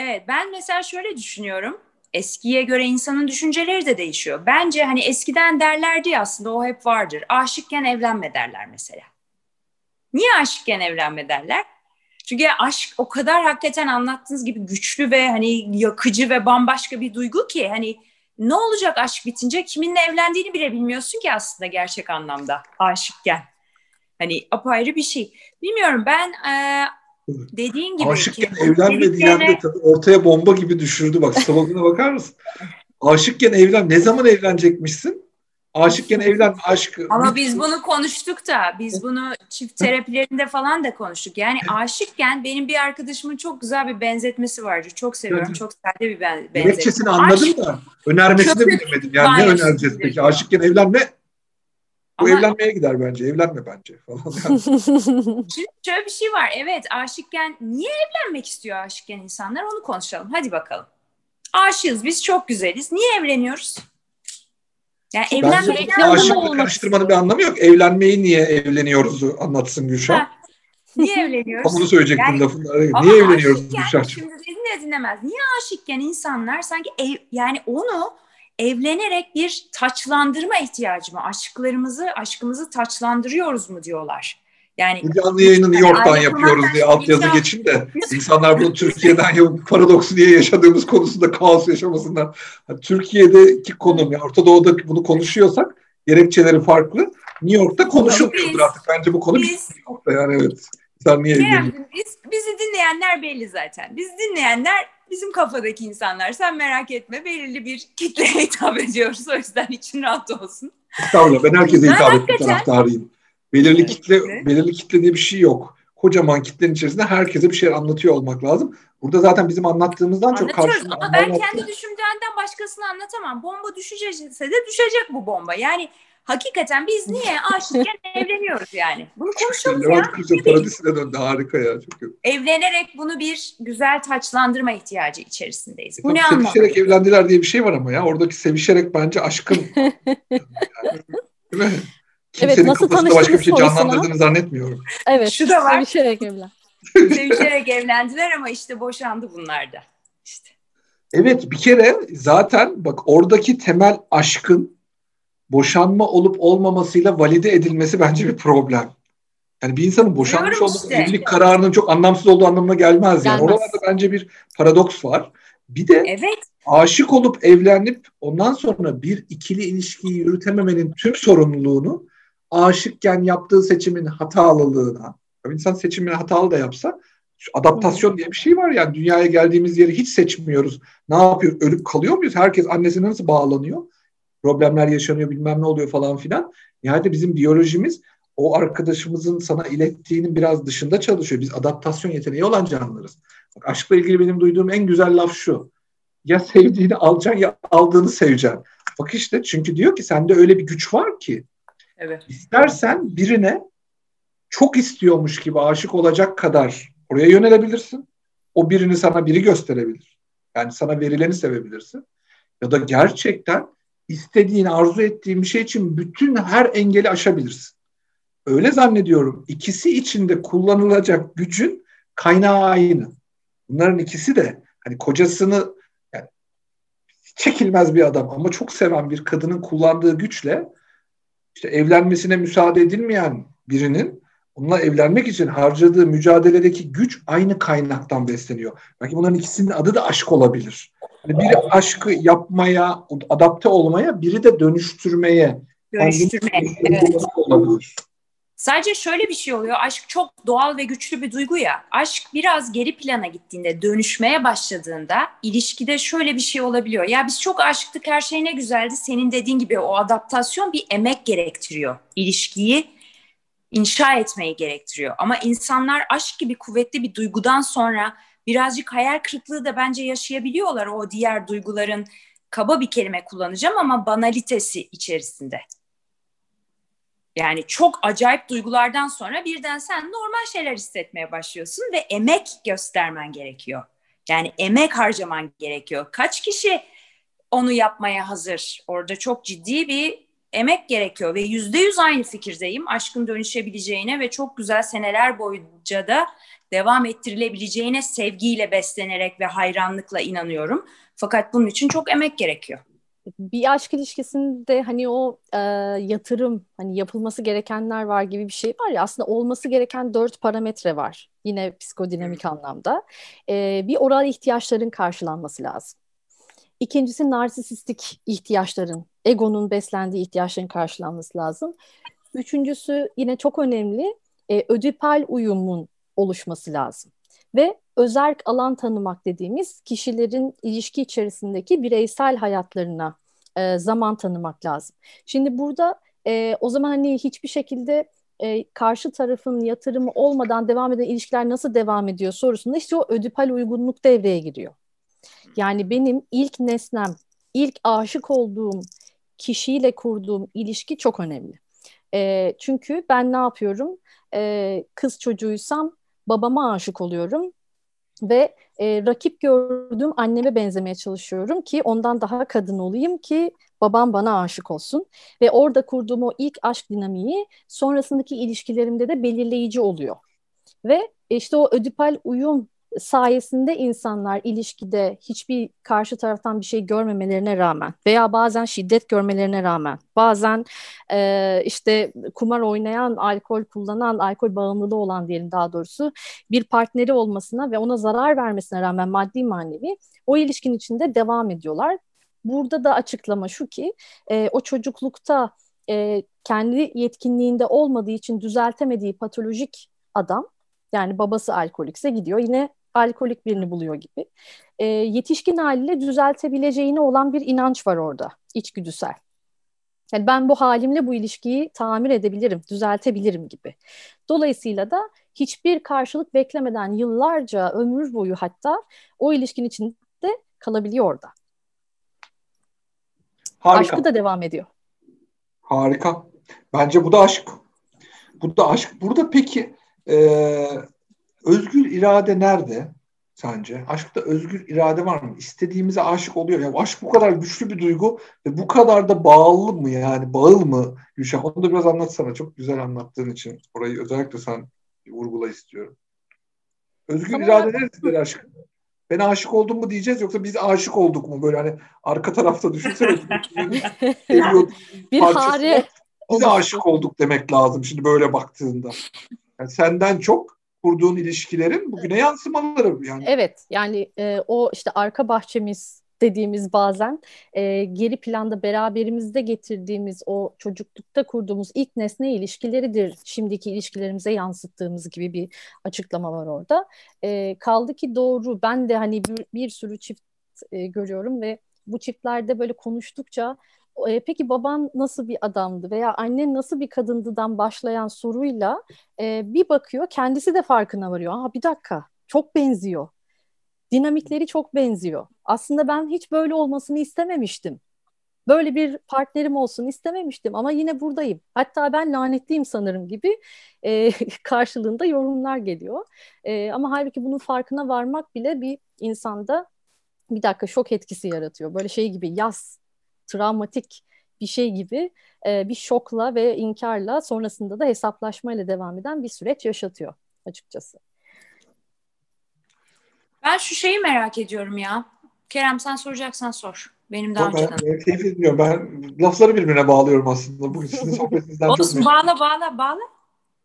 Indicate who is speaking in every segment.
Speaker 1: Evet ben mesela şöyle düşünüyorum. Eskiye göre insanın düşünceleri de değişiyor. Bence hani eskiden derlerdi ya aslında o hep vardır. Aşıkken evlenme derler mesela. Niye aşıkken evlenme derler? Çünkü aşk o kadar hakikaten anlattığınız gibi güçlü ve hani yakıcı ve bambaşka bir duygu ki hani ne olacak aşk bitince kiminle evlendiğini bile bilmiyorsun ki aslında gerçek anlamda aşıkken. Hani apayrı bir şey. Bilmiyorum ben e, dediğin gibi.
Speaker 2: Aşıkken evlenme diyen de tabii ortaya bomba gibi düşürdü. Bak sloganına bakar mısın? Aşıkken evlen. Ne zaman evlenecekmişsin? Aşıkken evlen aşk.
Speaker 1: Ama biz bunu konuştuk da biz bunu çift terapilerinde falan da konuştuk. Yani aşıkken benim bir arkadaşımın çok güzel bir benzetmesi vardı. Çok seviyorum. Çok sade bir ben, benzetme.
Speaker 2: Gerekçesini anladım da önermesini de bilemedim. Yani ne önereceğiz peki? Aşıkken evlenme bu Ama, evlenmeye gider bence. Evlenme bence falan. Yani.
Speaker 1: Şimdi şöyle bir şey var. Evet aşıkken niye evlenmek istiyor aşıkken insanlar onu konuşalım. Hadi bakalım. Aşığız biz çok güzeliz. Niye evleniyoruz?
Speaker 2: Yani evlenmek aşıkla karıştırmanın bir anlamı yok. Evlenmeyi niye evleniyoruz anlatsın Gülşah.
Speaker 1: Niye evleniyoruz?
Speaker 2: Onu söyleyecektim yani, lafın Niye evleniyoruz Gülşah?
Speaker 1: Şimdi dedin dinlemez. Niye aşıkken insanlar sanki ev, yani onu evlenerek bir taçlandırma ihtiyacı mı? Aşklarımızı, aşkımızı taçlandırıyoruz mu diyorlar.
Speaker 2: Yani bu canlı yayını New York'tan yapıyoruz diye altyazı geçin de insanlar bunu Türkiye'den ya paradoksu diye yaşadığımız konusunda kaos yaşamasınlar. Yani Türkiye'deki konum ya Orta Doğu'da bunu konuşuyorsak gerekçeleri farklı. New York'ta konuşulmuyordur artık. Bence bu konu biz, bir yani evet. Sen niye
Speaker 1: yani biz, bizi dinleyenler belli zaten. Biz dinleyenler bizim kafadaki insanlar. Sen merak etme belirli bir kitleye hitap ediyoruz. O yüzden için rahat olsun.
Speaker 2: Estağfurullah ben herkese hitap etme taraftarıyım. Belirli kitle, belirli kitle diye bir şey yok. Kocaman kitlenin içerisinde herkese bir şeyler anlatıyor olmak lazım. Burada zaten bizim anlattığımızdan çok karşılığında
Speaker 1: ama ben kendi düşündüğümden başkasını anlatamam. Bomba düşecekse de düşecek bu bomba. Yani hakikaten biz niye aşıkken evleniyoruz yani? Bunu konuşalım ya.
Speaker 2: Levent Kırca paradisine döndü harika ya. Çok
Speaker 1: Evlenerek bunu bir güzel taçlandırma ihtiyacı içerisindeyiz. Bu ne anlamda?
Speaker 2: Sevişerek evlendiler diye bir şey var ama ya. Oradaki sevişerek bence aşkın. yani, değil mi? Kimsenin evet, nasıl kafasında başka bir şey canlandırdığını zannetmiyorum.
Speaker 3: Evet. Şu da var. Sevişerek evlen.
Speaker 1: Sevişerek evlendiler ama işte boşandı bunlar da. İşte.
Speaker 2: Evet bir kere zaten bak oradaki temel aşkın boşanma olup olmamasıyla valide edilmesi bence bir problem. Yani bir insanın boşanmış olduğu işte. evlilik kararının çok anlamsız olduğu anlamına gelmez yani. Gelmez. Oralarda bence bir paradoks var. Bir de evet. aşık olup evlenip ondan sonra bir ikili ilişkiyi yürütememenin tüm sorumluluğunu aşıkken yaptığı seçimin hatalılığına, tabii insan seçimini hatalı da yapsa adaptasyon diye bir şey var yani dünyaya geldiğimiz yeri hiç seçmiyoruz. Ne yapıyor? Ölüp kalıyor muyuz? Herkes annesine nasıl bağlanıyor? Problemler yaşanıyor bilmem ne oluyor falan filan. Yani bizim biyolojimiz o arkadaşımızın sana ilettiğinin biraz dışında çalışıyor. Biz adaptasyon yeteneği olan canlılarız. Bak, aşkla ilgili benim duyduğum en güzel laf şu. Ya sevdiğini alacaksın ya aldığını seveceksin. Bak işte çünkü diyor ki sende öyle bir güç var ki Evet. İstersen birine çok istiyormuş gibi aşık olacak kadar oraya yönelebilirsin. O birini sana biri gösterebilir. Yani sana verileni sevebilirsin. Ya da gerçekten istediğin, arzu ettiğin bir şey için bütün her engeli aşabilirsin. Öyle zannediyorum. İkisi içinde kullanılacak gücün kaynağı aynı. Bunların ikisi de hani kocasını yani çekilmez bir adam ama çok seven bir kadının kullandığı güçle işte evlenmesine müsaade edilmeyen birinin onunla evlenmek için harcadığı mücadeledeki güç aynı kaynaktan besleniyor. Belki bunların ikisinin adı da aşk olabilir. Yani biri aşkı yapmaya, adapte olmaya, biri de dönüştürmeye.
Speaker 1: Dönüştürmeye, evet. olabilir. Sadece şöyle bir şey oluyor. Aşk çok doğal ve güçlü bir duygu ya. Aşk biraz geri plana gittiğinde, dönüşmeye başladığında ilişkide şöyle bir şey olabiliyor. Ya biz çok aşıktık, her şey ne güzeldi. Senin dediğin gibi o adaptasyon bir emek gerektiriyor. İlişkiyi inşa etmeyi gerektiriyor. Ama insanlar aşk gibi kuvvetli bir duygudan sonra birazcık hayal kırıklığı da bence yaşayabiliyorlar o diğer duyguların kaba bir kelime kullanacağım ama banalitesi içerisinde. Yani çok acayip duygulardan sonra birden sen normal şeyler hissetmeye başlıyorsun ve emek göstermen gerekiyor. Yani emek harcaman gerekiyor. Kaç kişi onu yapmaya hazır? Orada çok ciddi bir emek gerekiyor ve yüzde yüz aynı fikirdeyim. Aşkın dönüşebileceğine ve çok güzel seneler boyunca da devam ettirilebileceğine sevgiyle beslenerek ve hayranlıkla inanıyorum. Fakat bunun için çok emek gerekiyor.
Speaker 3: Bir aşk ilişkisinde hani o e, yatırım hani yapılması gerekenler var gibi bir şey var ya aslında olması gereken dört parametre var yine psikodinamik anlamda. E, bir oral ihtiyaçların karşılanması lazım. İkincisi narsisistik ihtiyaçların, egonun beslendiği ihtiyaçların karşılanması lazım. Üçüncüsü yine çok önemli e, ödipal uyumun oluşması lazım. Ve özerk alan tanımak dediğimiz kişilerin ilişki içerisindeki bireysel hayatlarına e, zaman tanımak lazım. Şimdi burada e, o zaman hani hiçbir şekilde e, karşı tarafın yatırımı olmadan devam eden ilişkiler nasıl devam ediyor sorusunda işte o ödipal uygunluk devreye giriyor. Yani benim ilk nesnem, ilk aşık olduğum kişiyle kurduğum ilişki çok önemli. E, çünkü ben ne yapıyorum? E, kız çocuğuysam babama aşık oluyorum ve e, rakip gördüğüm anneme benzemeye çalışıyorum ki ondan daha kadın olayım ki babam bana aşık olsun ve orada kurduğum o ilk aşk dinamiği sonrasındaki ilişkilerimde de belirleyici oluyor. Ve işte o ödipal uyum sayesinde insanlar ilişkide hiçbir karşı taraftan bir şey görmemelerine rağmen veya bazen şiddet görmelerine rağmen bazen e, işte kumar oynayan, alkol kullanan, alkol bağımlılığı olan diyelim daha doğrusu bir partneri olmasına ve ona zarar vermesine rağmen maddi manevi o ilişkin içinde devam ediyorlar. Burada da açıklama şu ki e, o çocuklukta e, kendi yetkinliğinde olmadığı için düzeltemediği patolojik adam yani babası alkolikse gidiyor yine alkolik birini buluyor gibi. E, yetişkin haliyle düzeltebileceğine olan bir inanç var orada içgüdüsel. Yani ben bu halimle bu ilişkiyi tamir edebilirim, düzeltebilirim gibi. Dolayısıyla da hiçbir karşılık beklemeden yıllarca, ömür boyu hatta o ilişkin içinde kalabiliyor orada. Harika. Aşkı da devam ediyor.
Speaker 2: Harika. Bence bu da aşk. Bu da aşk. Burada peki e, özgür irade nerede sence? Aşkta özgür irade var mı? İstediğimize aşık oluyor. Ya aşk bu kadar güçlü bir duygu ve bu kadar da bağlı mı yani? Bağıl mı Gülşah? Onu da biraz anlatsana. Çok güzel anlattığın için orayı özellikle sen vurgula istiyorum. Özgür tamam. irade nerededir aşk? Ben aşık oldum mu diyeceğiz yoksa biz aşık olduk mu? Böyle hani arka tarafta düşünsene. bir hare. Biz aşık olduk demek lazım şimdi böyle baktığında. Yani senden çok kurduğun ilişkilerin bugüne yansımaları yani.
Speaker 3: Evet yani e, o işte arka bahçemiz dediğimiz bazen e, geri planda beraberimizde getirdiğimiz o çocuklukta kurduğumuz ilk nesne ilişkileridir şimdiki ilişkilerimize yansıttığımız gibi bir açıklama var orada. E, kaldı ki doğru ben de hani bir, bir sürü çift e, görüyorum ve bu çiftlerde böyle konuştukça e, peki baban nasıl bir adamdı veya annen nasıl bir kadındıdan başlayan soruyla e, bir bakıyor kendisi de farkına varıyor. Aa bir dakika çok benziyor. Dinamikleri çok benziyor. Aslında ben hiç böyle olmasını istememiştim. Böyle bir partnerim olsun istememiştim ama yine buradayım. Hatta ben lanetliyim sanırım gibi e, karşılığında yorumlar geliyor. E, ama halbuki bunun farkına varmak bile bir insanda bir dakika şok etkisi yaratıyor. Böyle şey gibi yaz travmatik bir şey gibi e, bir şokla ve inkarla sonrasında da hesaplaşmayla devam eden bir süreç yaşatıyor açıkçası.
Speaker 1: Ben şu şeyi merak ediyorum ya. Kerem sen soracaksan sor. Benim daha
Speaker 2: önceden. Ben keyif ediyorum. Ben lafları birbirine bağlıyorum aslında. Bugün sizin sohbetinizden
Speaker 1: çok Olsun bağla bağla bağla.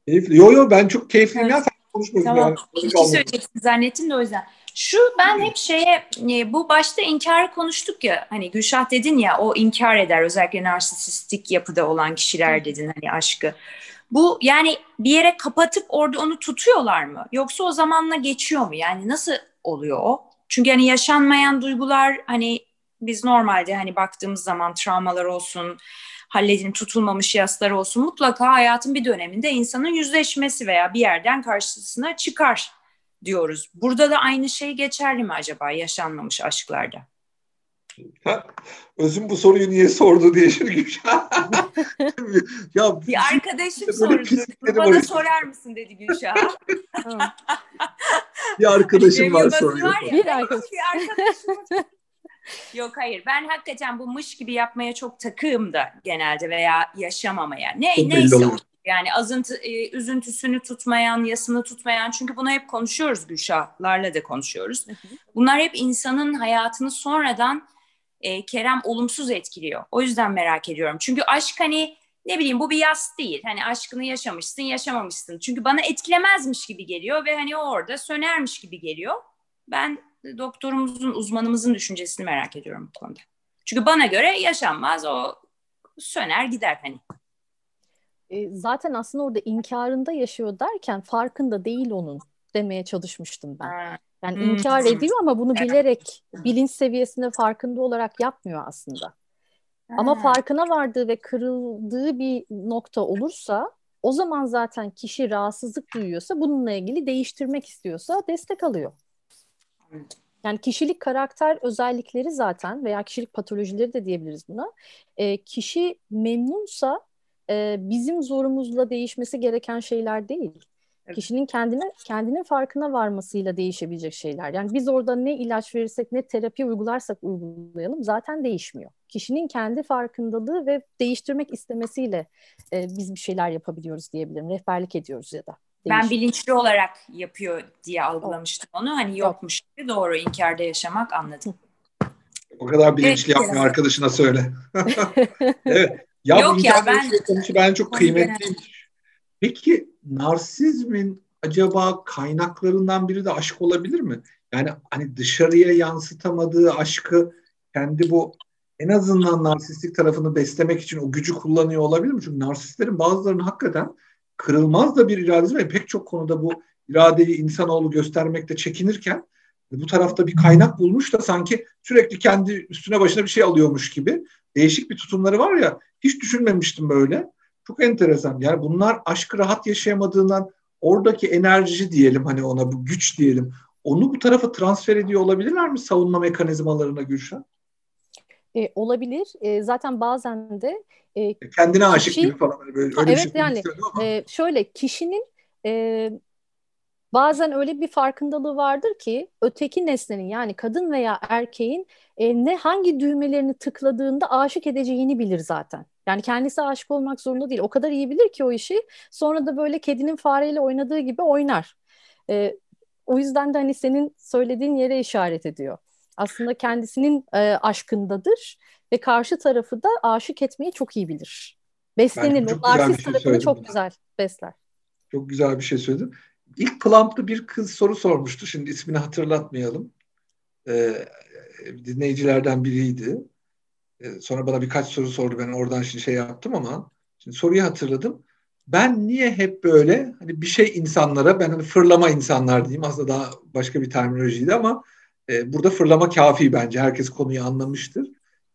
Speaker 2: Keyifli. Yo yo ben çok keyifliyim evet. ya. Sen konuşmuyorsun
Speaker 1: tamam. yani. Bir şey söyleyeceksin zannettim de o yüzden. Şu ben hep şeye e, bu başta inkarı konuştuk ya hani Gülşah dedin ya o inkar eder özellikle narsisistik yapıda olan kişiler dedin hani aşkı. Bu yani bir yere kapatıp orada onu tutuyorlar mı? Yoksa o zamanla geçiyor mu? Yani nasıl oluyor o? Çünkü hani yaşanmayan duygular hani biz normalde hani baktığımız zaman travmalar olsun, halledilip tutulmamış yaslar olsun mutlaka hayatın bir döneminde insanın yüzleşmesi veya bir yerden karşısına çıkar diyoruz. Burada da aynı şey geçerli mi acaba yaşanmamış aşklarda?
Speaker 2: Özüm bu soruyu niye sordu diye şimdi
Speaker 1: ya bir arkadaşım sordu. Bana sorar mısın dedi Gülşah.
Speaker 2: bir arkadaşım var soruyor. Var ya,
Speaker 3: bir arkadaşım. Bir arkadaşım
Speaker 1: Yok hayır ben hakikaten bu mış gibi yapmaya çok takığım da genelde veya yaşamamaya. Ne çok neyse o. Yani azıntı, e, üzüntüsünü tutmayan, yasını tutmayan çünkü bunu hep konuşuyoruz Gülşahlarla da konuşuyoruz. Bunlar hep insanın hayatını sonradan e, Kerem olumsuz etkiliyor. O yüzden merak ediyorum. Çünkü aşk hani ne bileyim bu bir yas değil. Hani aşkını yaşamışsın, yaşamamışsın. Çünkü bana etkilemezmiş gibi geliyor ve hani o orada sönermiş gibi geliyor. Ben doktorumuzun, uzmanımızın düşüncesini merak ediyorum bu konuda. Çünkü bana göre yaşanmaz o söner gider hani.
Speaker 3: E, zaten aslında orada inkarında yaşıyor derken farkında değil onun demeye çalışmıştım ben. Yani hmm. inkar ediyor ama bunu bilerek bilinç seviyesinde farkında olarak yapmıyor aslında. Ama farkına vardığı ve kırıldığı bir nokta olursa o zaman zaten kişi rahatsızlık duyuyorsa bununla ilgili değiştirmek istiyorsa destek alıyor. Yani kişilik karakter özellikleri zaten veya kişilik patolojileri de diyebiliriz buna. E, kişi memnunsa e, bizim zorumuzla değişmesi gereken şeyler değil. Evet. Kişinin kendine kendinin farkına varmasıyla değişebilecek şeyler. Yani biz orada ne ilaç verirsek ne terapi uygularsak uygulayalım zaten değişmiyor. Kişinin kendi farkındalığı ve değiştirmek istemesiyle e, biz bir şeyler yapabiliyoruz diyebilirim. Rehberlik ediyoruz ya da.
Speaker 1: Ben bilinçli olarak yapıyor diye algılamıştım onu. Hani yokmuş gibi doğru inkarda yaşamak anladım.
Speaker 2: O kadar bilinçli evet, yapmıyor arkadaşına söyle. evet. Ya Yok ya ben konusu ben çok kıymetliymiş. Peki narsizmin acaba kaynaklarından biri de aşk olabilir mi? Yani hani dışarıya yansıtamadığı aşkı kendi bu en azından narsistik tarafını beslemek için o gücü kullanıyor olabilir mi? Çünkü narsistlerin bazılarının hakikaten kırılmaz da bir iradesi ve pek çok konuda bu iradeyi insanoğlu göstermekte çekinirken bu tarafta bir kaynak bulmuş da sanki sürekli kendi üstüne başına bir şey alıyormuş gibi değişik bir tutumları var ya hiç düşünmemiştim böyle. Çok enteresan. Yani bunlar aşkı rahat yaşayamadığından oradaki enerji diyelim hani ona bu güç diyelim. Onu bu tarafa transfer ediyor olabilirler mi savunma mekanizmalarına Gülşen?
Speaker 3: E, olabilir. E, zaten bazen de
Speaker 2: e, kendine aşık kişi, gibi falan böyle öyle
Speaker 3: evet şey yani e, şöyle kişinin e, bazen öyle bir farkındalığı vardır ki öteki nesnenin yani kadın veya erkeğin e, ne hangi düğmelerini tıkladığında aşık edeceğini bilir zaten. Yani kendisi aşık olmak zorunda değil. O kadar iyi bilir ki o işi. Sonra da böyle kedinin fareyle oynadığı gibi oynar. E, o yüzden de hani senin söylediğin yere işaret ediyor. Aslında kendisinin e, aşkındadır ve karşı tarafı da aşık etmeyi çok iyi bilir. Beslenir. O narsist şey tarafını çok güzel besler.
Speaker 2: Çok güzel bir şey söyledin. İlk Plump'ta bir kız soru sormuştu. Şimdi ismini hatırlatmayalım. Ee, dinleyicilerden biriydi. Ee, sonra bana birkaç soru sordu. Ben oradan şimdi şey yaptım ama şimdi soruyu hatırladım. Ben niye hep böyle hani bir şey insanlara ben hani fırlama insanlar diyeyim aslında daha başka bir terminolojiydi ama e, burada fırlama kafi bence. Herkes konuyu anlamıştır.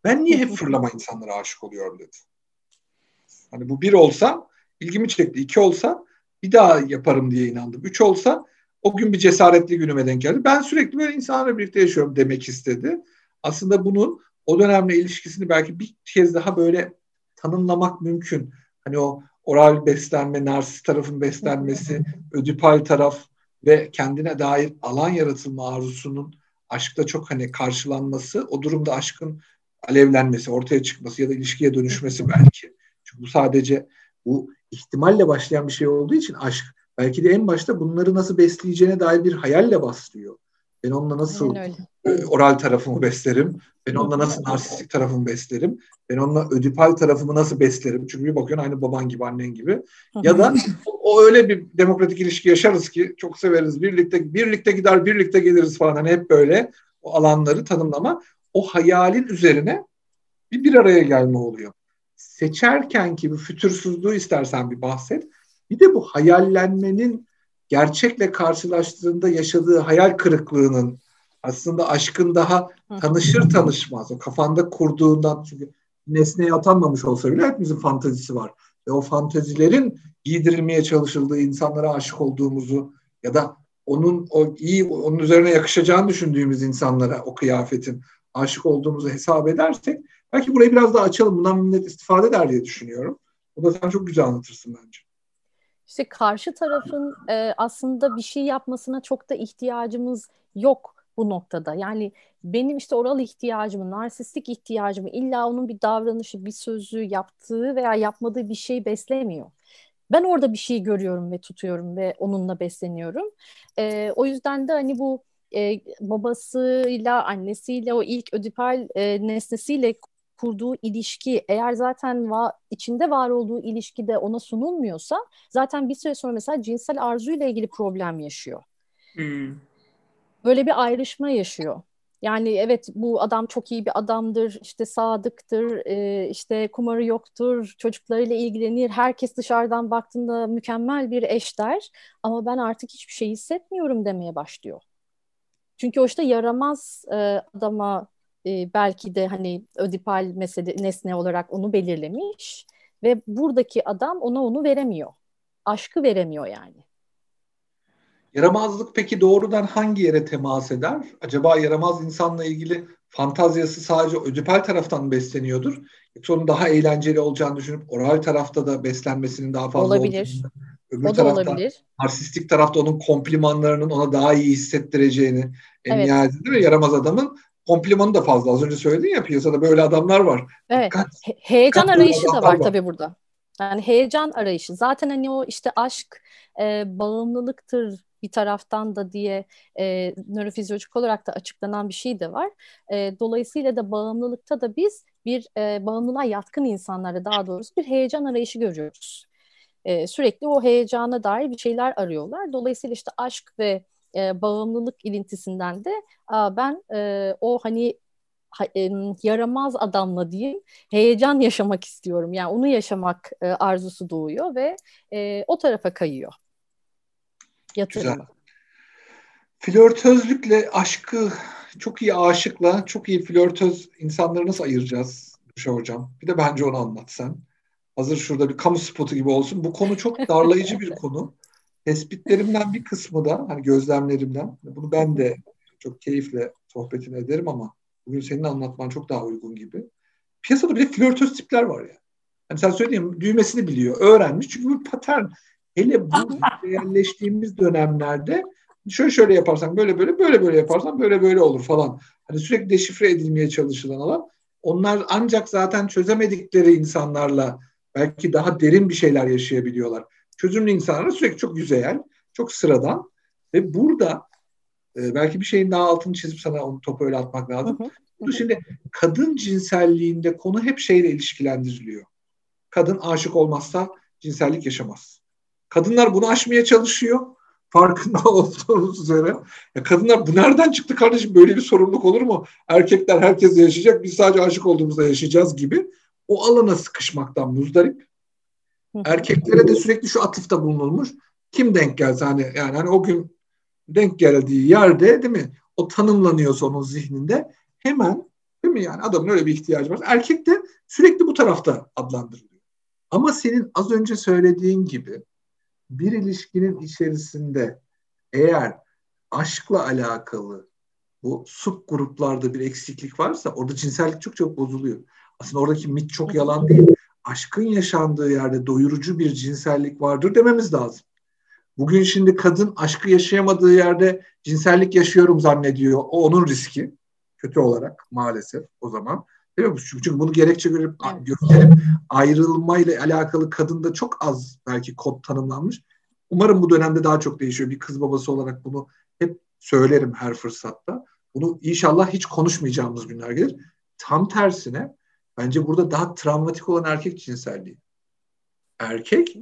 Speaker 2: Ben niye hep fırlama insanlara aşık oluyorum dedi. Hani bu bir olsa ilgimi çekti. iki olsa bir daha yaparım diye inandım. Üç olsa o gün bir cesaretli günüme denk geldi. Ben sürekli böyle insanlarla birlikte yaşıyorum demek istedi. Aslında bunun o dönemle ilişkisini belki bir kez daha böyle tanımlamak mümkün. Hani o oral beslenme, narsist tarafın beslenmesi, ödipal taraf ve kendine dair alan yaratılma arzusunun aşkta çok hani karşılanması, o durumda aşkın alevlenmesi, ortaya çıkması ya da ilişkiye dönüşmesi belki. Çünkü bu sadece bu ihtimalle başlayan bir şey olduğu için aşk belki de en başta bunları nasıl besleyeceğine dair bir hayalle başlıyor. Ben onunla nasıl e, oral tarafımı beslerim? Ben onunla nasıl narsistik tarafımı beslerim? Ben onunla ödipal tarafımı nasıl beslerim? Çünkü bir bakıyorsun aynı baban gibi, annen gibi. Ya da o öyle bir demokratik ilişki yaşarız ki çok severiz. Birlikte birlikte gider, birlikte geliriz falan. Hani hep böyle o alanları tanımlama. O hayalin üzerine bir bir araya gelme oluyor. Seçerken ki bu fütursuzluğu istersen bir bahset. Bir de bu hayallenmenin gerçekle karşılaştığında yaşadığı hayal kırıklığının aslında aşkın daha tanışır tanışmaz o kafanda kurduğundan çünkü nesneye atanmamış olsa bile hepimizin fantezisi var. Ve o fantezilerin giydirilmeye çalışıldığı insanlara aşık olduğumuzu ya da onun o iyi onun üzerine yakışacağını düşündüğümüz insanlara o kıyafetin aşık olduğumuzu hesap edersek belki burayı biraz daha açalım. Bundan millet istifade eder diye düşünüyorum. O da sen çok güzel anlatırsın bence
Speaker 3: işte karşı tarafın e, aslında bir şey yapmasına çok da ihtiyacımız yok bu noktada. Yani benim işte oral ihtiyacımı, narsistik ihtiyacımı illa onun bir davranışı, bir sözü, yaptığı veya yapmadığı bir şey beslemiyor. Ben orada bir şey görüyorum ve tutuyorum ve onunla besleniyorum. E, o yüzden de hani bu e, babasıyla, annesiyle, o ilk ödipal e, nesnesiyle kurduğu ilişki eğer zaten va- içinde var olduğu ilişkide ona sunulmuyorsa zaten bir süre sonra mesela cinsel arzuyla ilgili problem yaşıyor. Hmm. Böyle bir ayrışma yaşıyor. Yani evet bu adam çok iyi bir adamdır, işte sadıktır, e, işte kumarı yoktur, çocuklarıyla ilgilenir, herkes dışarıdan baktığında mükemmel bir eş der ama ben artık hiçbir şey hissetmiyorum demeye başlıyor. Çünkü o işte yaramaz e, adama e, belki de hani ödipal mesele nesne olarak onu belirlemiş ve buradaki adam ona onu veremiyor. Aşkı veremiyor yani.
Speaker 2: Yaramazlık peki doğrudan hangi yere temas eder? Acaba yaramaz insanla ilgili fantazyası sadece ödipal taraftan besleniyordur? Yoksa onun daha eğlenceli olacağını düşünüp oral tarafta da beslenmesinin daha fazla
Speaker 3: olabilir.
Speaker 2: Öbür o da tarafta, olabilir. Narsistik tarafta onun komplimanlarının ona daha iyi hissettireceğini en evet. nihayetinde değil mi? Yaramaz adamın komplimanı da fazla. Az önce söyledin ya piyasada böyle adamlar var.
Speaker 3: Evet. Dikkat, He- heyecan dikkat arayışı da var, var tabii burada. Yani heyecan arayışı. Zaten hani o işte aşk e, bağımlılıktır bir taraftan da diye e, nörofizyolojik olarak da açıklanan bir şey de var. E, dolayısıyla da bağımlılıkta da biz bir e, bağımlılığa yatkın insanlara daha doğrusu bir heyecan arayışı görüyoruz. E, sürekli o heyecana dair bir şeyler arıyorlar. Dolayısıyla işte aşk ve e, bağımlılık ilintisinden de a, ben e, o hani ha, e, yaramaz adamla diyeyim heyecan yaşamak istiyorum. Yani onu yaşamak e, arzusu doğuyor ve e, o tarafa kayıyor. Yatırımı. Güzel.
Speaker 2: Flörtözlükle aşkı çok iyi aşıkla çok iyi flörtöz insanları nasıl ayıracağız Düşe Hocam? Bir de bence onu anlat sen. Hazır şurada bir kamu spotu gibi olsun. Bu konu çok darlayıcı bir konu. Tespitlerimden bir kısmı da hani gözlemlerimden. Bunu ben de çok keyifle sohbetini ederim ama bugün senin anlatman çok daha uygun gibi. Piyasada bir de flörtöz tipler var ya. Yani sen söyleyeyim düğmesini biliyor, öğrenmiş. Çünkü bu patern hele bu yerleştiğimiz dönemlerde şöyle şöyle yaparsan böyle böyle böyle böyle yaparsan böyle böyle olur falan. Hani sürekli deşifre edilmeye çalışılan alan. Onlar ancak zaten çözemedikleri insanlarla belki daha derin bir şeyler yaşayabiliyorlar. Çözümlü insanlar sürekli çok yüzeyel, çok sıradan ve burada e, belki bir şeyin daha altını çizip sana onu topu öyle atmak lazım. Hı hı. Şimdi kadın cinselliğinde konu hep şeyle ilişkilendiriliyor. Kadın aşık olmazsa cinsellik yaşamaz. Kadınlar bunu aşmaya çalışıyor. Farkında olduğunuz üzere. Ya kadınlar bu nereden çıktı kardeşim böyle bir sorumluluk olur mu? Erkekler herkes yaşayacak biz sadece aşık olduğumuzda yaşayacağız gibi. O alana sıkışmaktan muzdarip. Erkeklere de sürekli şu atıfta bulunulmuş. Kim denk gelse hani yani hani o gün denk geldiği yerde değil mi? O tanımlanıyorsa onun zihninde hemen değil mi yani adamın öyle bir ihtiyacı var. Erkek de sürekli bu tarafta adlandırılıyor. Ama senin az önce söylediğin gibi bir ilişkinin içerisinde eğer aşkla alakalı bu sub gruplarda bir eksiklik varsa orada cinsellik çok çok bozuluyor. Aslında oradaki mit çok yalan değil. Aşkın yaşandığı yerde doyurucu bir cinsellik vardır dememiz lazım. Bugün şimdi kadın aşkı yaşayamadığı yerde cinsellik yaşıyorum zannediyor. O onun riski. Kötü olarak maalesef o zaman. Değil mi? Çünkü bunu gerekçe görüp gösterip ayrılmayla alakalı kadında çok az belki kod tanımlanmış. Umarım bu dönemde daha çok değişiyor. Bir kız babası olarak bunu hep söylerim her fırsatta. Bunu inşallah hiç konuşmayacağımız günler gelir. Tam tersine bence burada daha travmatik olan erkek cinselliği. Erkek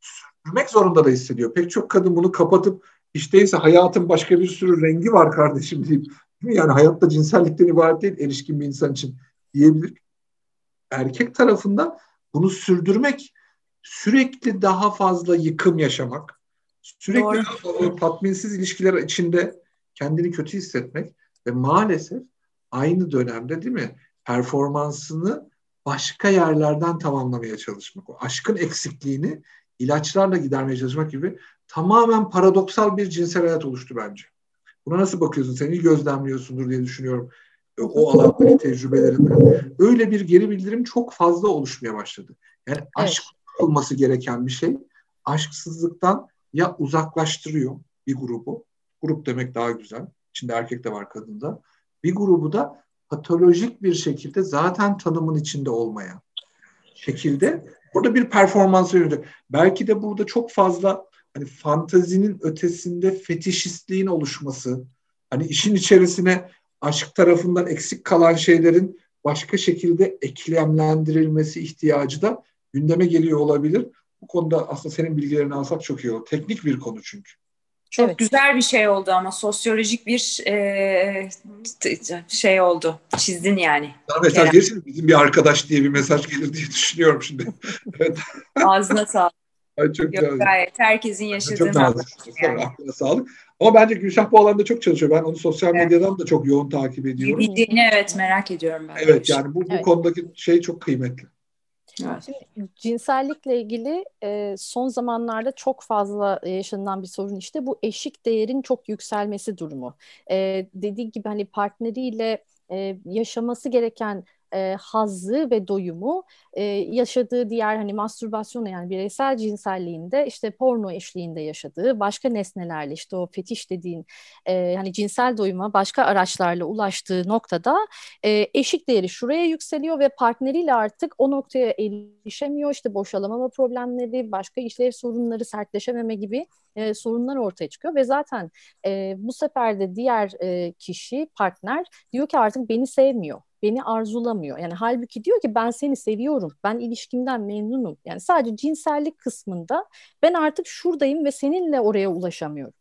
Speaker 2: sürdürmek zorunda da hissediyor. Pek çok kadın bunu kapatıp işteyse hayatın başka bir sürü rengi var kardeşim deyip yani hayatta cinsellikten ibaret değil erişkin bir insan için diyebilir. Erkek tarafında bunu sürdürmek sürekli daha fazla yıkım yaşamak, sürekli Doğru. daha fazla tatminsiz ilişkiler içinde kendini kötü hissetmek ve maalesef aynı dönemde değil mi performansını başka yerlerden tamamlamaya çalışmak. O aşkın eksikliğini ilaçlarla gidermeye çalışmak gibi tamamen paradoksal bir cinsel hayat oluştu bence. Buna nasıl bakıyorsun? Seni gözlemliyorsundur diye düşünüyorum o alandaki tecrübelerinden. Öyle bir geri bildirim çok fazla oluşmaya başladı. Yani evet. aşk olması gereken bir şey aşksızlıktan ya uzaklaştırıyor bir grubu. Grup demek daha güzel. İçinde erkek de var kadında. Bir grubu da patolojik bir şekilde zaten tanımın içinde olmayan şekilde burada bir performans veriyor. Belki de burada çok fazla hani fantazinin ötesinde fetişistliğin oluşması, hani işin içerisine aşk tarafından eksik kalan şeylerin başka şekilde eklemlendirilmesi ihtiyacı da gündeme geliyor olabilir. Bu konuda aslında senin bilgilerini alsak çok iyi olur. Teknik bir konu çünkü.
Speaker 1: Çok evet. güzel bir şey oldu ama sosyolojik bir e, şey oldu. Çizdin yani.
Speaker 2: Daha mesaj gelirse bizim bir arkadaş diye bir mesaj gelir diye düşünüyorum şimdi. evet.
Speaker 1: Ağzına sağlık. Ay çok Yok, gayet herkesin yaşadığı çok nazik.
Speaker 2: Yani. Aklına sağlık. Ama bence Gülşah bu alanda çok çalışıyor. Ben onu sosyal evet. medyadan da çok yoğun takip ediyorum.
Speaker 1: Bildiğini evet merak ediyorum ben.
Speaker 2: Evet yani bu, bu evet. konudaki şey çok kıymetli.
Speaker 3: Evet. Şimdi cinsellikle ilgili e, son zamanlarda çok fazla yaşanılan bir sorun işte bu eşik değerin çok yükselmesi durumu. E, dediği gibi hani partneriyle e, yaşaması gereken e, hazzı ve doyumu e, yaşadığı diğer hani mastürbasyon yani bireysel cinselliğinde işte porno eşliğinde yaşadığı başka nesnelerle işte o fetiş dediğin e, hani cinsel doyuma başka araçlarla ulaştığı noktada e, eşik değeri şuraya yükseliyor ve partneriyle artık o noktaya erişemiyor. İşte boşalamama problemleri başka işlev sorunları sertleşememe gibi e, sorunlar ortaya çıkıyor ve zaten e, bu sefer de diğer e, kişi partner diyor ki artık beni sevmiyor beni arzulamıyor. Yani halbuki diyor ki ben seni seviyorum. Ben ilişkimden memnunum. Yani sadece cinsellik kısmında ben artık şuradayım ve seninle oraya ulaşamıyorum.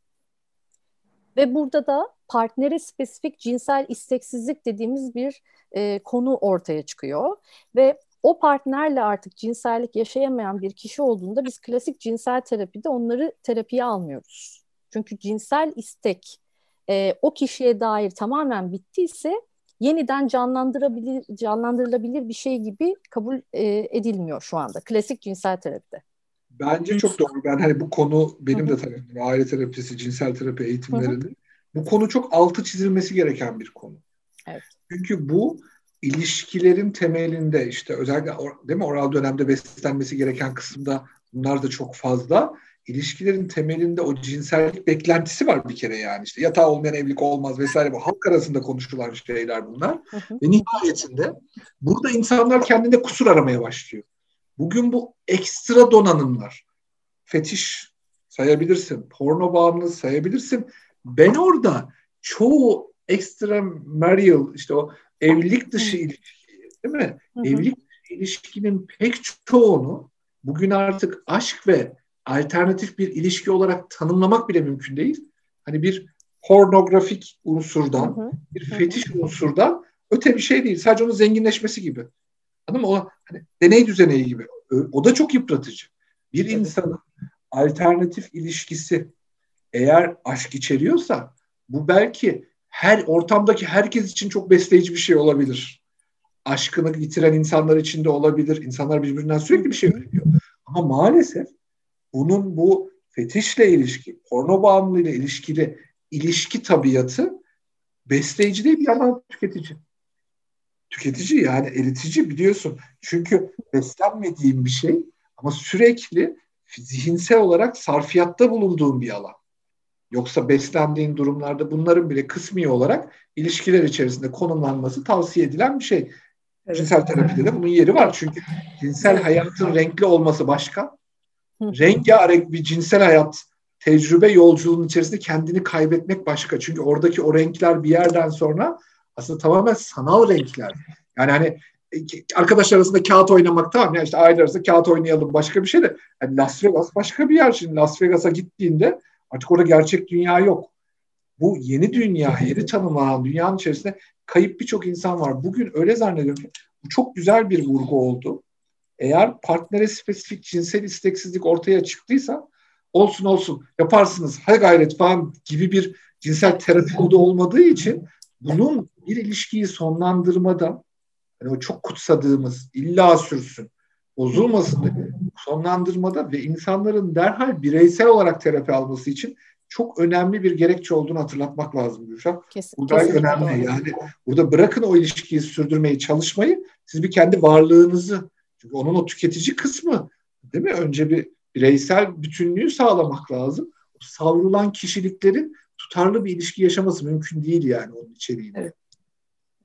Speaker 3: Ve burada da partnere spesifik cinsel isteksizlik dediğimiz bir e, konu ortaya çıkıyor. Ve o partnerle artık cinsellik yaşayamayan bir kişi olduğunda biz klasik cinsel terapide onları terapiye almıyoruz. Çünkü cinsel istek e, o kişiye dair tamamen bittiyse yeniden canlandırabilir canlandırılabilir bir şey gibi kabul e, edilmiyor şu anda klasik cinsel terapide.
Speaker 2: Bence çok doğru. Ben hani bu konu benim de tabii aile terapisi, cinsel terapi eğitimlerinde bu konu çok altı çizilmesi gereken bir konu. Evet. Çünkü bu ilişkilerin temelinde işte özellikle değil mi oral dönemde beslenmesi gereken kısımda bunlar da çok fazla ilişkilerin temelinde o cinsellik beklentisi var bir kere yani işte yatağı olmayan evlilik olmaz vesaire bu halk arasında konuşulan şeyler bunlar. Hı hı. Ve nihayetinde burada insanlar kendinde kusur aramaya başlıyor. Bugün bu ekstra donanımlar, fetiş sayabilirsin, porno bağımlılığı sayabilirsin. Ben orada çoğu ekstra marital işte o evlilik dışı ilişki değil mi? Hı hı. Evlilik dışı ilişkinin pek çoğunu bugün artık aşk ve alternatif bir ilişki olarak tanımlamak bile mümkün değil. Hani bir pornografik unsurdan, hı hı. bir fetiş hı unsurdan öte bir şey değil. Sadece onun zenginleşmesi gibi. Anladın mı? O hani deney düzeneği gibi. O da çok yıpratıcı. Bir evet. insanın alternatif ilişkisi eğer aşk içeriyorsa bu belki her ortamdaki herkes için çok besleyici bir şey olabilir. Aşkını yitiren insanlar için de olabilir. İnsanlar birbirinden sürekli bir şey öğreniyor. Ama maalesef bunun bu fetişle ilişki, porno bağımlılığıyla ilişkili ilişki tabiatı besleyici değil bir yandan tüketici. Tüketici yani eritici biliyorsun. Çünkü beslenmediğin bir şey ama sürekli zihinsel olarak sarfiyatta bulunduğun bir alan. Yoksa beslendiğin durumlarda bunların bile kısmi olarak ilişkiler içerisinde konumlanması tavsiye edilen bir şey. Evet. Cinsel terapide de bunun yeri var. Çünkü cinsel hayatın renkli olması başka, rengarenk bir cinsel hayat tecrübe yolculuğunun içerisinde kendini kaybetmek başka. Çünkü oradaki o renkler bir yerden sonra aslında tamamen sanal renkler. Yani hani e, arkadaşlar arasında kağıt oynamak tamam ya işte aile arasında kağıt oynayalım başka bir şey de yani Las Vegas başka bir yer. Şimdi Las Vegas'a gittiğinde artık orada gerçek dünya yok. Bu yeni dünya, yeni tanımlanan dünyanın içerisinde kayıp birçok insan var. Bugün öyle zannediyorum ki bu çok güzel bir vurgu oldu. Eğer partnere spesifik cinsel isteksizlik ortaya çıktıysa olsun olsun yaparsınız hadi gayret falan gibi bir cinsel terapi kodu olmadığı için bunun bir ilişkiyi sonlandırmada yani o çok kutsadığımız illa sürsün bozulmasın sonlandırmada ve insanların derhal bireysel olarak terapi alması için çok önemli bir gerekçe olduğunu hatırlatmak lazım Gülşah. Kesin, bu da önemli. Doğru. Yani burada bırakın o ilişkiyi sürdürmeyi, çalışmayı. Siz bir kendi varlığınızı çünkü onun o tüketici kısmı değil mi? Önce bir bireysel bütünlüğü sağlamak lazım. O savrulan kişiliklerin tutarlı bir ilişki yaşaması mümkün değil yani onun içeriğinde.
Speaker 3: Evet.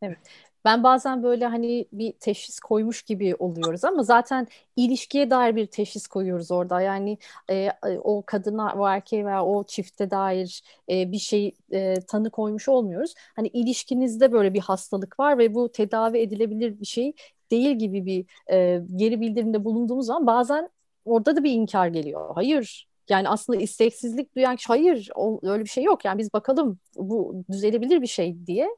Speaker 3: Evet. Ben bazen böyle hani bir teşhis koymuş gibi oluyoruz ama zaten ilişkiye dair bir teşhis koyuyoruz orada. Yani e, e o kadına, o erkeğe veya o çifte dair e, bir şey e, tanı koymuş olmuyoruz. Hani ilişkinizde böyle bir hastalık var ve bu tedavi edilebilir bir şey değil gibi bir e, geri bildirimde bulunduğumuz zaman bazen orada da bir inkar geliyor. Hayır. Yani aslında isteksizlik duyan kişi hayır o, öyle bir şey yok. Yani biz bakalım bu düzelebilir bir şey diye.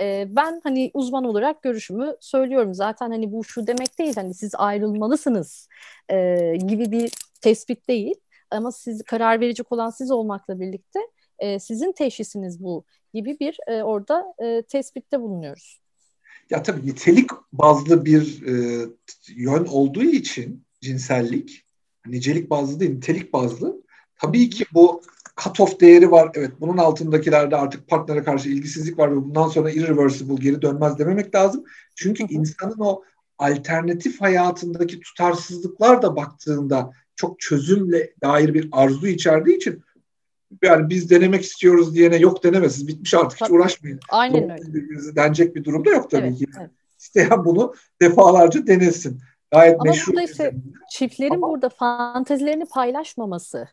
Speaker 3: E, ben hani uzman olarak görüşümü söylüyorum. Zaten hani bu şu demek değil hani siz ayrılmalısınız e, gibi bir tespit değil. Ama siz karar verecek olan siz olmakla birlikte e, sizin teşhisiniz bu gibi bir e, orada e, tespitte bulunuyoruz.
Speaker 2: Ya tabii nitelik bazlı bir e, yön olduğu için cinsellik nicelik bazlı değil, nitelik bazlı. Tabii ki bu cut-off değeri var. Evet bunun altındakilerde artık partnere karşı ilgisizlik var ve bundan sonra irreversible geri dönmez dememek lazım. Çünkü insanın o alternatif hayatındaki tutarsızlıklar da baktığında çok çözümle dair bir arzu içerdiği için yani biz denemek istiyoruz diyene yok denemesiz bitmiş artık hiç uğraşmayın.
Speaker 3: Aynen öyle.
Speaker 2: Denecek bir durumda yok tabii evet, ki. Evet. İsteyen bunu defalarca denesin. Gayet
Speaker 3: Ama meşhur. Burada işte çiftlerin Ama... burada fantezilerini paylaşmaması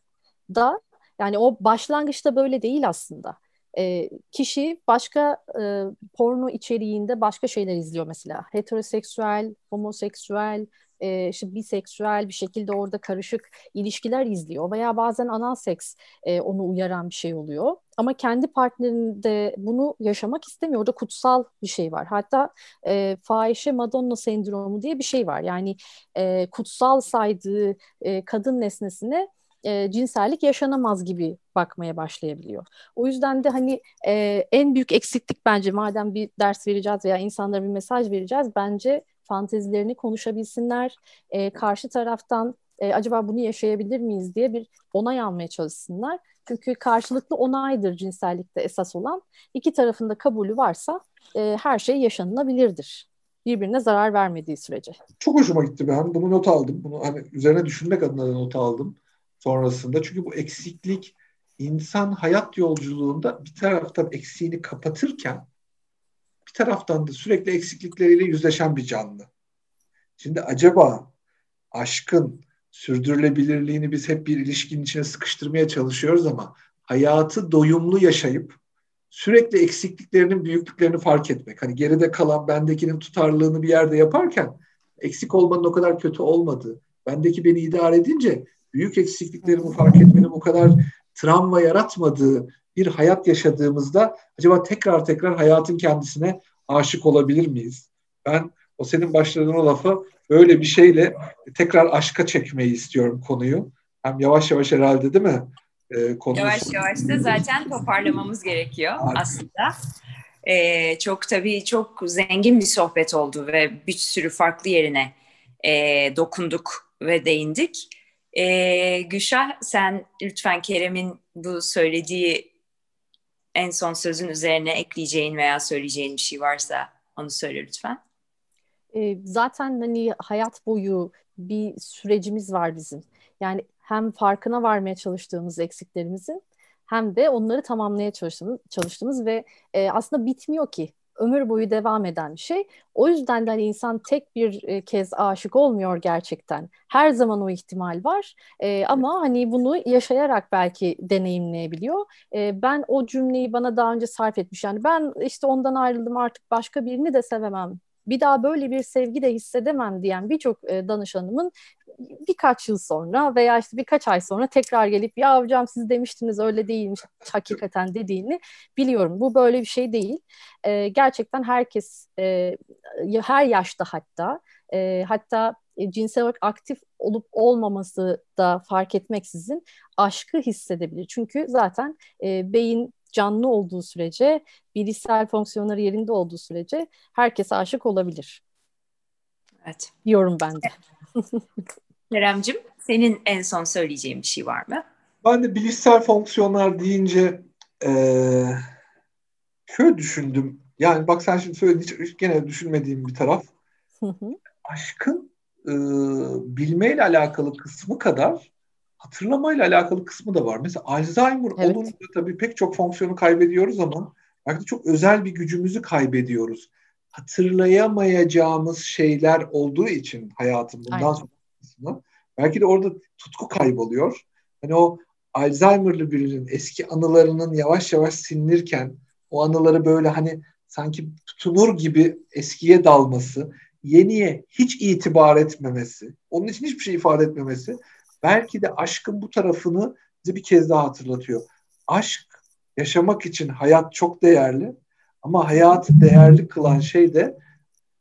Speaker 3: da yani o başlangıçta böyle değil aslında. E, kişi başka e, porno içeriğinde başka şeyler izliyor mesela. Heteroseksüel, homoseksüel, e, işte biseksüel bir şekilde orada karışık ilişkiler izliyor veya bazen anal seks e, onu uyaran bir şey oluyor. Ama kendi partnerinde bunu yaşamak istemiyor. Orada kutsal bir şey var. Hatta e, fahişe Madonna sendromu diye bir şey var. Yani e, kutsal saydığı e, kadın nesnesine e, cinsellik yaşanamaz gibi bakmaya başlayabiliyor. O yüzden de hani e, en büyük eksiklik bence madem bir ders vereceğiz veya insanlara bir mesaj vereceğiz bence fantezilerini konuşabilsinler. E, karşı taraftan e, acaba bunu yaşayabilir miyiz diye bir onay almaya çalışsınlar. Çünkü karşılıklı onaydır cinsellikte esas olan. İki tarafında kabulü varsa e, her şey yaşanılabilirdir. Birbirine zarar vermediği sürece.
Speaker 2: Çok hoşuma gitti ben. Bunu not aldım. Bunu hani üzerine düşünmek adına not aldım sonrasında. Çünkü bu eksiklik insan hayat yolculuğunda bir taraftan eksiğini kapatırken bir taraftan da sürekli eksiklikleriyle yüzleşen bir canlı. Şimdi acaba aşkın sürdürülebilirliğini biz hep bir ilişkinin içine sıkıştırmaya çalışıyoruz ama hayatı doyumlu yaşayıp sürekli eksikliklerinin büyüklüklerini fark etmek. Hani geride kalan bendekinin tutarlılığını bir yerde yaparken eksik olmanın o kadar kötü olmadığı, bendeki beni idare edince büyük eksikliklerimi fark etmenin o kadar travma yaratmadığı bir hayat yaşadığımızda acaba tekrar tekrar hayatın kendisine aşık olabilir miyiz? Ben o senin başladığın o lafı böyle bir şeyle tekrar aşka çekmeyi istiyorum konuyu. Hem yavaş yavaş herhalde değil mi?
Speaker 1: Ee, yavaş yavaş da zaten toparlamamız gerekiyor Hadi. aslında. Ee, çok tabii çok zengin bir sohbet oldu ve bir sürü farklı yerine e, dokunduk ve değindik. E, Gülşah sen lütfen Kerem'in bu söylediği en son sözün üzerine ekleyeceğin veya söyleyeceğin bir şey varsa onu söyle lütfen.
Speaker 3: E, zaten hani hayat boyu bir sürecimiz var bizim. Yani hem farkına varmaya çalıştığımız eksiklerimizin hem de onları tamamlamaya çalıştığımız, çalıştığımız ve e, aslında bitmiyor ki ömür boyu devam eden bir şey. O yüzden de hani insan tek bir e, kez aşık olmuyor gerçekten. Her zaman o ihtimal var. E, ama hani bunu yaşayarak belki deneyimleyebiliyor. E, ben o cümleyi bana daha önce sarf etmiş. Yani ben işte ondan ayrıldım artık başka birini de sevemem bir daha böyle bir sevgi de hissedemem diyen birçok e, danışanımın birkaç yıl sonra veya işte birkaç ay sonra tekrar gelip ya hocam siz demiştiniz öyle değilmiş hakikaten dediğini biliyorum. Bu böyle bir şey değil. E, gerçekten herkes e, her yaşta hatta e, hatta cinsel olarak aktif olup olmaması da fark etmeksizin aşkı hissedebilir. Çünkü zaten e, beyin canlı olduğu sürece, bilişsel fonksiyonları yerinde olduğu sürece herkese aşık olabilir.
Speaker 1: Evet.
Speaker 3: Diyorum ben de.
Speaker 1: Keremcim, senin en son söyleyeceğin bir şey var mı?
Speaker 2: Ben de bilişsel fonksiyonlar deyince ee, şöyle düşündüm. Yani bak sen şimdi söyledin hiç gene düşünmediğim bir taraf. Aşkın e, bilmeyle alakalı kısmı kadar hatırlamayla alakalı kısmı da var. Mesela Alzheimer evet. olunca tabii pek çok fonksiyonu kaybediyoruz ama belki de çok özel bir gücümüzü kaybediyoruz. Hatırlayamayacağımız şeyler olduğu için hayatın bundan sonra kısmı belki de orada tutku kayboluyor. Hani o Alzheimer'lı birinin eski anılarının yavaş yavaş silinirken o anıları böyle hani sanki tutunur gibi eskiye dalması, yeniye hiç itibar etmemesi, onun için hiçbir şey ifade etmemesi belki de aşkın bu tarafını bize bir kez daha hatırlatıyor. Aşk yaşamak için hayat çok değerli ama hayatı değerli kılan şey de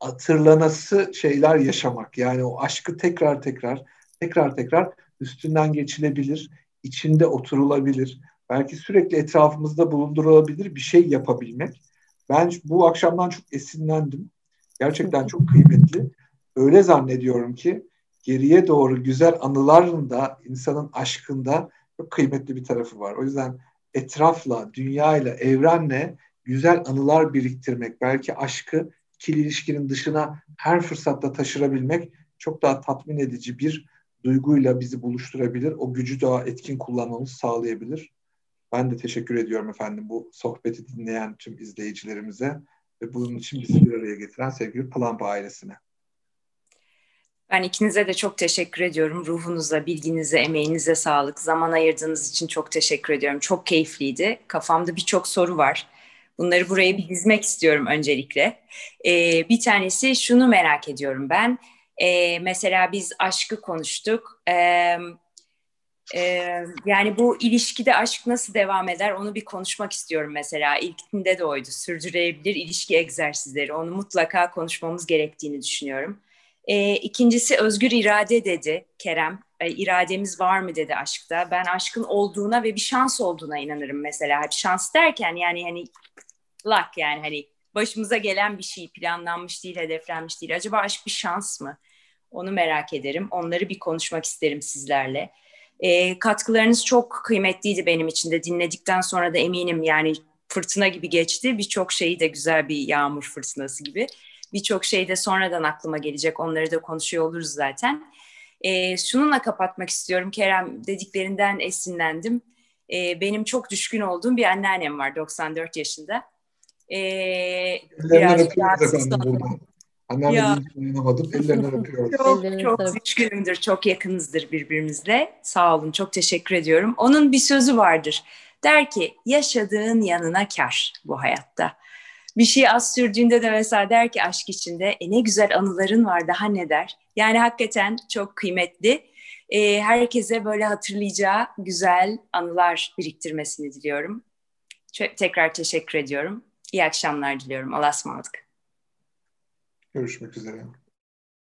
Speaker 2: hatırlanası şeyler yaşamak. Yani o aşkı tekrar tekrar tekrar tekrar üstünden geçilebilir, içinde oturulabilir. Belki sürekli etrafımızda bulundurulabilir bir şey yapabilmek. Ben bu akşamdan çok esinlendim. Gerçekten çok kıymetli. Öyle zannediyorum ki geriye doğru güzel anıların da insanın aşkında çok kıymetli bir tarafı var. O yüzden etrafla, dünyayla, evrenle güzel anılar biriktirmek, belki aşkı ikili ilişkinin dışına her fırsatta taşırabilmek çok daha tatmin edici bir duyguyla bizi buluşturabilir. O gücü daha etkin kullanmamızı sağlayabilir. Ben de teşekkür ediyorum efendim bu sohbeti dinleyen tüm izleyicilerimize ve bunun için bizi bir araya getiren sevgili Plampa ailesine.
Speaker 1: Ben ikinize de çok teşekkür ediyorum. Ruhunuza, bilginize, emeğinize sağlık. Zaman ayırdığınız için çok teşekkür ediyorum. Çok keyifliydi. Kafamda birçok soru var. Bunları buraya bir dizmek istiyorum öncelikle. Ee, bir tanesi şunu merak ediyorum ben. Ee, mesela biz aşkı konuştuk. Ee, e, yani bu ilişkide aşk nasıl devam eder onu bir konuşmak istiyorum mesela. İlkinde de oydu. Sürdürülebilir ilişki egzersizleri. Onu mutlaka konuşmamız gerektiğini düşünüyorum. E, ikincisi özgür irade dedi Kerem. E, irademiz var mı dedi aşkta. Ben aşkın olduğuna ve bir şans olduğuna inanırım mesela. Şans derken yani hani luck yani hani başımıza gelen bir şey planlanmış değil, hedeflenmiş değil. Acaba aşk bir şans mı? Onu merak ederim. Onları bir konuşmak isterim sizlerle. E, katkılarınız çok kıymetliydi benim için de. Dinledikten sonra da eminim yani fırtına gibi geçti. Birçok şeyi de güzel bir yağmur fırtınası gibi. Birçok şey de sonradan aklıma gelecek. Onları da konuşuyor oluruz zaten. E, şununla kapatmak istiyorum. Kerem dediklerinden esinlendim. E, benim çok düşkün olduğum bir anneannem var 94 yaşında. E,
Speaker 2: biraz rahatsız Anneanne dayanamadım. Ellerinden öpüyorum.
Speaker 1: Çok, çok düşkünümdür. Çok yakınızdır birbirimizle. Sağ olun. Çok teşekkür ediyorum. Onun bir sözü vardır. Der ki yaşadığın yanına kar bu hayatta bir şey az sürdüğünde de mesela der ki aşk içinde e ne güzel anıların var daha ne der. Yani hakikaten çok kıymetli. E, herkese böyle hatırlayacağı güzel anılar biriktirmesini diliyorum. Tekrar teşekkür ediyorum. İyi akşamlar diliyorum. Allah'a ısmarladık.
Speaker 2: Görüşmek üzere.